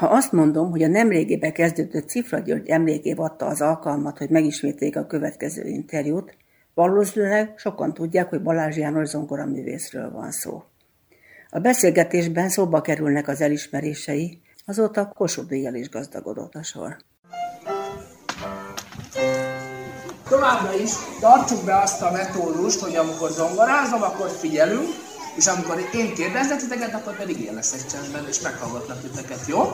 Ha azt mondom, hogy a nemrégébe kezdődött Cifra György emlékév adta az alkalmat, hogy megismételjék a következő interjút, valószínűleg sokan tudják, hogy Balázs János zongoraművészről van szó. A beszélgetésben szóba kerülnek az elismerései, azóta Kossuth is gazdagodott a sor. Továbbra is tartsuk be azt a metódust, hogy amikor zongorázom, akkor figyelünk, és amikor én kérdezek titeket, akkor pedig én leszek csendben, és meghallgatlak titeket, jó?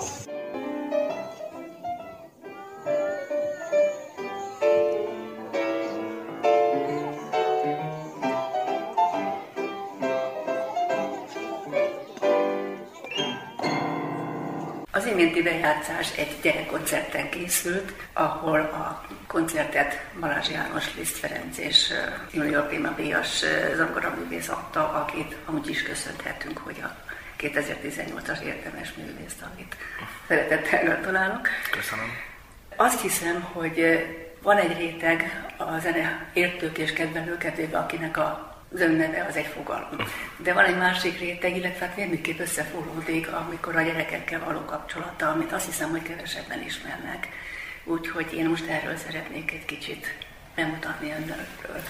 Az iménti bejátszás egy gyerekkoncerten készült, ahol a koncertet Balázs János, Liszt Ferenc és Junior Prima Díjas zongoraművész adta, akit amúgy is köszönhetünk, hogy a 2018-as érdemes művészt, amit szeretettel gratulálok. Köszönöm. Azt hiszem, hogy van egy réteg a zene értők és kedvelők akinek a az önneve az egy fogalom. De van egy másik réteg, illetve hát mindenképp összefonódik, amikor a gyerekekkel való kapcsolata, amit azt hiszem, hogy kevesebben ismernek. Úgyhogy én most erről szeretnék egy kicsit bemutatni önökről.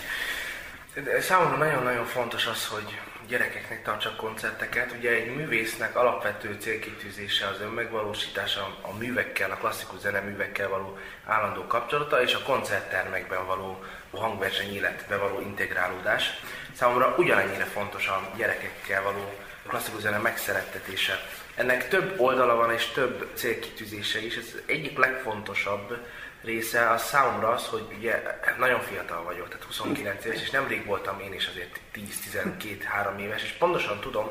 Számomra nagyon-nagyon fontos az, hogy gyerekeknek tartsak koncerteket. Ugye egy művésznek alapvető célkitűzése az önmegvalósítása, a művekkel, a klasszikus zeneművekkel való állandó kapcsolata és a koncerttermekben való hangverseny életbe való integrálódás. Számomra ugyanennyire fontos a gyerekekkel való klasszikus zene megszerettetése. Ennek több oldala van és több célkitűzése is. Ez egyik legfontosabb része az számomra az, hogy ugye nagyon fiatal vagyok, tehát 29 éves, és nemrég voltam én is azért 10-12-3 éves, és pontosan tudom,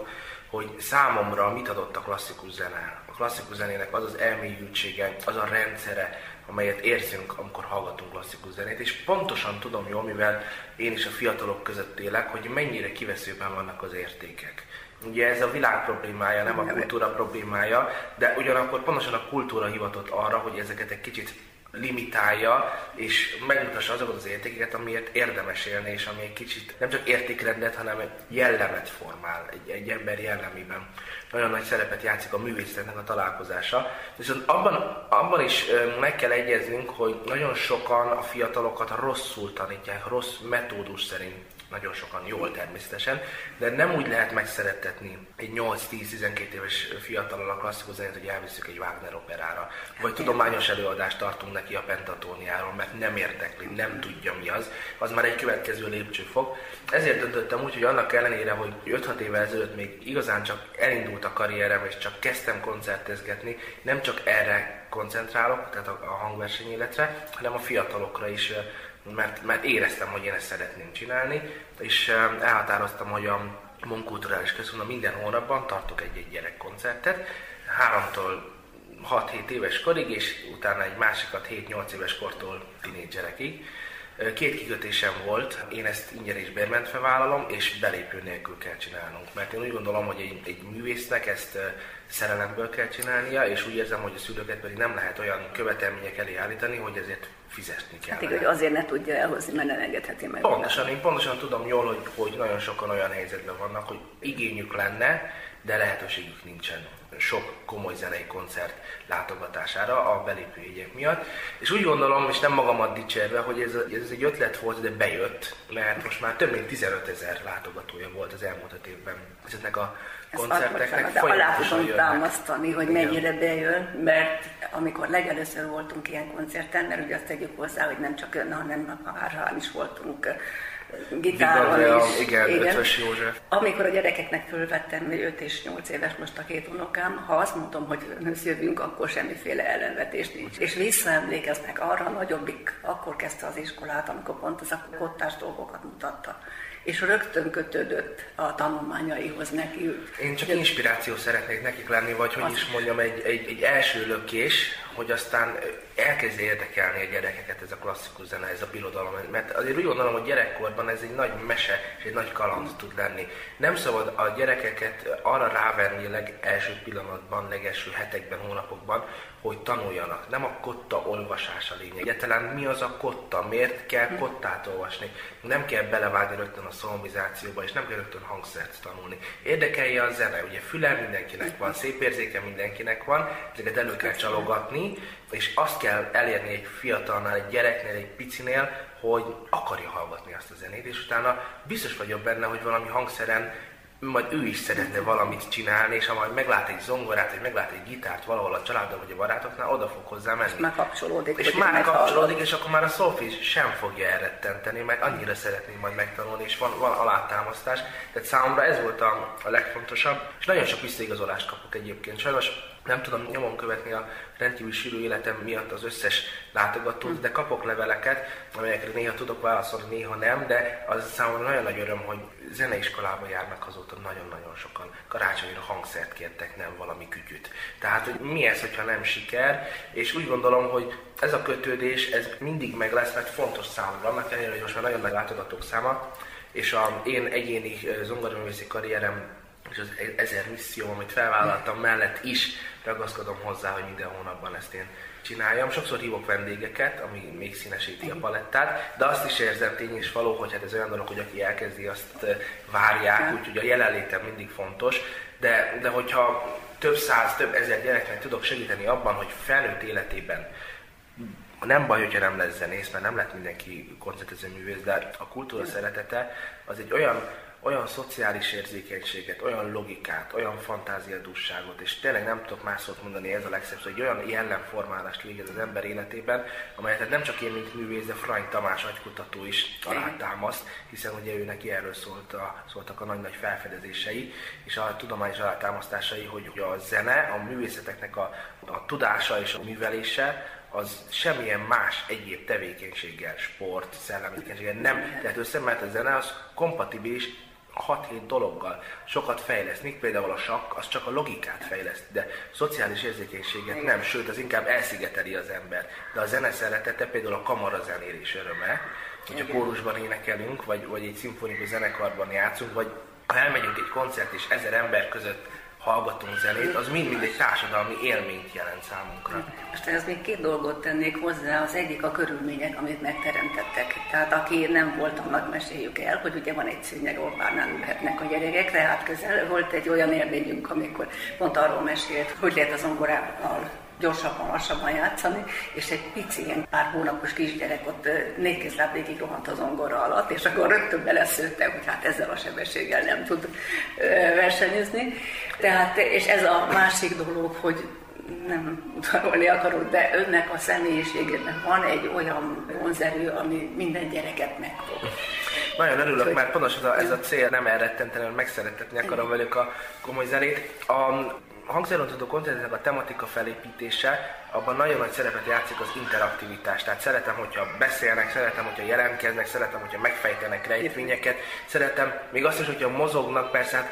hogy számomra mit adott a klasszikus zene. A klasszikus zenének az az elmélyültsége, az a rendszere, amelyet érzünk, amikor hallgatunk klasszikus zenét, és pontosan tudom jól, mivel én is a fiatalok között élek, hogy mennyire kiveszőben vannak az értékek. Ugye ez a világ problémája, nem a kultúra problémája, de ugyanakkor pontosan a kultúra hivatott arra, hogy ezeket egy kicsit limitálja, és megmutassa azokat az értékeket, amiért érdemes élni, és ami egy kicsit nem csak értékrendet, hanem egy jellemet formál egy, egy ember jellemében. Nagyon nagy szerepet játszik a művészetnek a találkozása. Viszont abban, abban is meg kell egyeznünk, hogy nagyon sokan a fiatalokat rosszul tanítják, rossz metódus szerint nagyon sokan jól természetesen, de nem úgy lehet megszerettetni egy 8-10-12 éves fiatalon a klasszikus zenét, hogy elviszük egy Wagner operára, vagy tudományos előadást tartunk neki a pentatóniáról, mert nem értekli, nem tudja mi az, az már egy következő lépcsőfok. Ezért döntöttem úgy, hogy annak ellenére, hogy 5-6 évvel ezelőtt még igazán csak elindult a karrierem, és csak kezdtem koncertezgetni, nem csak erre koncentrálok, tehát a, a hangverseny életre, hanem a fiatalokra is mert, mert éreztem, hogy én ezt szeretném csinálni, és elhatároztam, hogy a Monkulturális Központban minden hónapban tartok egy-egy gyerekkoncertet, háromtól 6-7 éves korig, és utána egy másikat 7-8 éves kortól tinédzserekig. Két kikötésem volt, én ezt ingyen és bérmentve vállalom, és belépő nélkül kell csinálnunk. Mert én úgy gondolom, hogy egy, egy művésznek ezt szerelemből kell csinálnia, és úgy érzem, hogy a szülőket pedig nem lehet olyan követelmények elé állítani, hogy ezért fizetni kell. Hát hogy azért ne tudja elhozni, mert nem engedheti meg. Pontosan, én pontosan tudom jól, hogy, hogy nagyon sokan olyan helyzetben vannak, hogy igényük lenne, de lehetőségük nincsen sok komoly zenei koncert látogatására a belépőjegyek miatt. És úgy gondolom, és nem magamat dicsérve, hogy ez, ez egy ötlet volt, de bejött, mert most már több mint 15 ezer látogatója volt az elmúlt öt évben ezeknek a koncerteknek de alá tudom támasztani, hogy Igen. mennyire bejön, mert amikor legelőször voltunk ilyen koncerten, mert ugye azt tegyük hozzá, hogy nem csak ön, hanem már is voltunk gitáron is. Igen, igen. Ötvös József. Amikor a gyerekeknek fölvettem 5 és 8 éves most a két unokám, ha azt mondom, hogy jövünk, akkor semmiféle ellenvetés nincs. És visszaemlékeznek arra, a nagyobbik akkor kezdte az iskolát, amikor pont az a kottás dolgokat mutatta és rögtön kötődött a tanulmányaihoz neki. Én csak inspiráció szeretnék nekik lenni, vagy hogy is mondjam, egy, egy, egy első lökés, hogy aztán elkezdi érdekelni a gyerekeket ez a klasszikus zene, ez a birodalom. Mert azért úgy gondolom, hogy gyerekkorban ez egy nagy mese és egy nagy kaland tud lenni. Nem szabad a gyerekeket arra rávenni legelső pillanatban, legelső hetekben, hónapokban, hogy tanuljanak. Nem a kotta olvasás a lényeg. Egyáltalán mi az a kotta? Miért kell kottát olvasni? Nem kell belevágni rögtön a szolomizációba, és nem kell rögtön hangszert tanulni. Érdekelje a zene, ugye füle mindenkinek van, szép érzéke mindenkinek van, ezeket elő kell csalogatni, és azt kell elérni egy fiatalnál, egy gyereknél, egy picinél, hogy akarja hallgatni azt a zenét, és utána biztos vagyok benne, hogy valami hangszeren majd ő is szeretne valamit csinálni, és ha majd meglát egy zongorát, vagy meglát egy gitárt valahol a családban, vagy a barátoknál, oda fog hozzá menni. És már kapcsolódik. És már kapcsolódik, és akkor már a Sophie sem fogja elrettenteni, mert annyira szeretné majd megtanulni, és van, van alátámasztás. Tehát számomra ez volt a, a legfontosabb, és nagyon sok visszaigazolást kapok egyébként. Sajnos nem tudom nyomon követni a rendkívül sűrű életem miatt az összes látogatót, de kapok leveleket, amelyekre néha tudok válaszolni, néha nem, de az számomra nagyon nagy öröm, hogy zeneiskolába járnak azóta nagyon-nagyon sokan. Karácsonyra hangszert kértek, nem valami kütyüt. Tehát, hogy mi ez, hogyha nem siker, és úgy gondolom, hogy ez a kötődés, ez mindig meg lesz, mert fontos számomra, annak ellenére, hogy most már nagyon nagy látogatók száma, és a én egyéni zongoraművészi karrierem és az e- ezer misszió, amit felvállaltam mellett is ragaszkodom hozzá, hogy minden hónapban ezt én csináljam. Sokszor hívok vendégeket, ami még színesíti a palettát, de azt is érzem tény és való, hogy hát ez olyan dolog, hogy aki elkezdi, azt várják, úgyhogy a jelenlétem mindig fontos, de, de hogyha több száz, több ezer gyereknek tudok segíteni abban, hogy felnőtt életében nem baj, hogyha nem lesz zenész, mert nem lett mindenki koncertező művész, de a kultúra szeretete az egy olyan olyan szociális érzékenységet, olyan logikát, olyan fantáziadúságot, és tényleg nem tudok más szót mondani, ez a legszebb, hogy olyan jellemformálást végez az ember életében, amelyet nem csak én, mint művész, de Frany Tamás agykutató is alátámaszt, hiszen ugye ő neki erről szólt a, szóltak a nagy-nagy felfedezései, és a tudományos alátámasztásai, hogy a zene, a művészeteknek a, a tudása és a művelése, az semmilyen más egyéb tevékenységgel, sport, szellemi tevékenységgel nem tehát össze, mert a zene az kompatibilis 6-7 dologgal sokat fejleszt, még például a sakk, az csak a logikát fejleszt, de szociális érzékenységet nem, sőt, az inkább elszigeteli az ember. De a zene szeretete például a kamarazenélés öröme, hogy a kórusban énekelünk, vagy, vagy egy szimfonikus zenekarban játszunk, vagy ha elmegyünk egy koncert és ezer ember között hallgatunk zenét, az mind-mind egy társadalmi élményt jelent számunkra. Most ez még két dolgot tennék hozzá, az egyik a körülmények, amit megteremtettek. Tehát aki nem volt, annak meséljük el, hogy ugye van egy szűnyeg, ahol párnál ülhetnek a gyerekek, tehát közel volt egy olyan élményünk, amikor pont arról mesélt, hogy lehet az ongorával gyorsabban, lassabban játszani, és egy pici, ilyen pár hónapos kisgyerek ott négy kézláb végig rohant az ongora alatt, és akkor rögtön beleszőtte, hogy hát ezzel a sebességgel nem tud versenyezni. Tehát, és ez a másik dolog, hogy nem utalni akarok, de önnek a személyiségében van egy olyan vonzerő, ami minden gyereket megfog. Nagyon örülök, mert pontosan ez a, ez a cél nem elrettenteni, hogy megszeretetni akarom velük a komoly zenét. A hangszerontadó koncertnek a tematika felépítése, abban nagyon nagy szerepet játszik az interaktivitás. Tehát szeretem, hogyha beszélnek, szeretem, hogyha jelentkeznek, szeretem, hogyha megfejtenek rejtvényeket, szeretem még azt is, hogyha mozognak, persze hát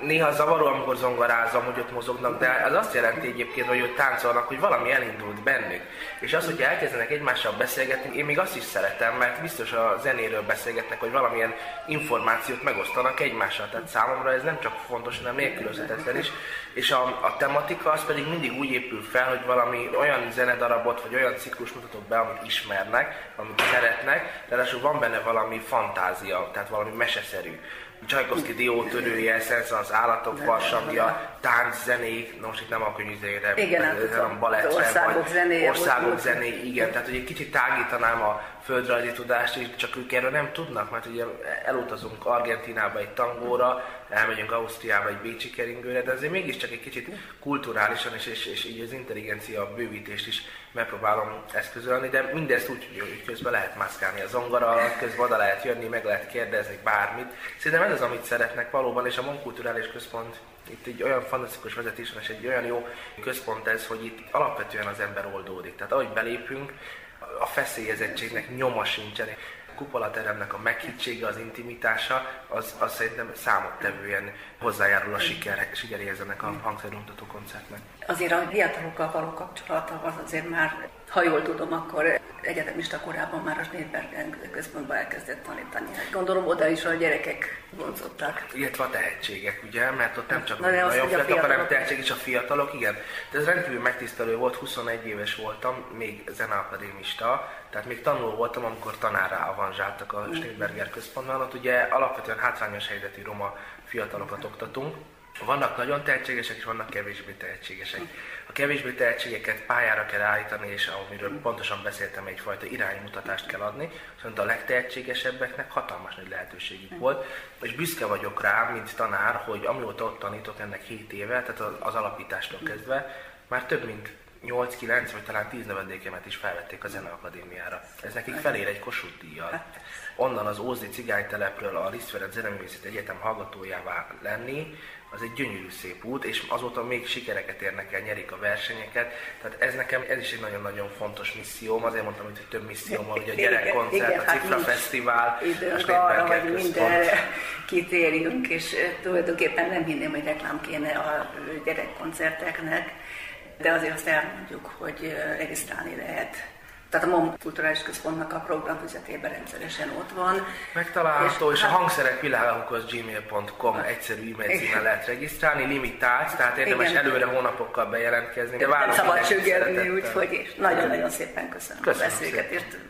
néha zavaró, amikor zongorázom, hogy ott mozognak, de ez azt jelenti egyébként, hogy ott táncolnak, hogy valami elindult bennük. És az, hogy elkezdenek egymással beszélgetni, én még azt is szeretem, mert biztos a zenéről beszélgetnek, hogy valamilyen információt megosztanak egymással. Tehát számomra ez nem csak fontos, hanem nélkülözhetetlen is. És a, a tematika az pedig mindig úgy épül fel, hogy valami olyan zenedarabot, vagy olyan ciklus mutatok be, amit ismernek, amit szeretnek, de van benne valami fantázia, tehát valami meseszerű. Csajkovszki diótörője, Szensz az állatok farsangja, tánc zenék, most itt nem a könyvizére, igen, hanem hát balett országok zenéje. Országok zené, igen, tehát hogy egy kicsit tágítanám a földrajzi tudást, és csak ők erről nem tudnak, mert ugye elutazunk Argentinába egy tangóra, elmegyünk Ausztriába egy bécsi keringőre, de azért mégiscsak egy kicsit kulturálisan és, és, és így az intelligencia bővítést is megpróbálom eszközölni, de mindezt úgy, hogy közben lehet mászkálni a zongora alatt, közben oda lehet jönni, meg lehet kérdezni bármit. Szerintem ez az, amit szeretnek valóban, és a Monkulturális Központ itt egy olyan fantasztikus vezetés van, és egy olyan jó központ ez, hogy itt alapvetően az ember oldódik. Tehát ahogy belépünk, a feszélyezettségnek nyoma sincsen. Kupolateremnek a meghittsége, az intimitása, az, az szerintem számottevően hozzájárul a siker, sikeréhez ennek a hangszeruntató koncertnek. Azért a fiatalokkal való kapcsolata az azért már ha jól tudom, akkor egyetemista korában már a Schneidbergen központban elkezdett tanítani. Hát gondolom oda is a gyerekek vonzottak. Illetve a tehetségek, ugye? Mert ott nem csak Na, nagyon fiatalok, hanem tehetség és a fiatalok, igen. De ez rendkívül megtisztelő volt, 21 éves voltam, még zeneakadémista, tehát még tanuló voltam, amikor tanárra avanzsáltak a Schneidberger központban. Ott ugye alapvetően hátrányos helyzetű roma fiatalokat oktatunk, vannak nagyon tehetségesek, és vannak kevésbé tehetségesek. A kevésbé tehetségeket pályára kell állítani, és amiről pontosan beszéltem, egyfajta iránymutatást kell adni, viszont a legtehetségesebbeknek hatalmas nagy lehetőségük volt, és büszke vagyok rá, mint tanár, hogy amióta ott tanítok ennek 7 éve, tehát az alapítástól kezdve, már több mint 8-9 vagy talán 10 növendékemet is felvették a Zeneakadémiára. Ez nekik felér egy Kossuth díjjal. Onnan az Ózdi cigánytelepről a Liszt Ferenc Egyetem hallgatójává lenni, az egy gyönyörű szép út, és azóta még sikereket érnek el, nyerik a versenyeket. Tehát ez nekem, ez is egy nagyon-nagyon fontos misszióm, azért mondtam, hogy több misszióm van, hogy a gyerekkoncert, a hát Cifra hát Fesztivál, időnk arra, hogy mindenre kitérjünk, és tulajdonképpen nem hinném, hogy reklám kéne a gyerekkoncerteknek, de azért azt elmondjuk, hogy regisztrálni lehet tehát a MOM Kulturális Központnak a programfüzetében rendszeresen ott van. Megtalálható, és, és hát, a hangszerek világokhoz gmail.com egyszerű e-mail címen lehet regisztrálni, limitált, tehát érdemes igen. előre hónapokkal bejelentkezni. De nem szabad csöggelni, úgyhogy nagyon-nagyon szépen köszönöm, köszönöm a beszélgetést.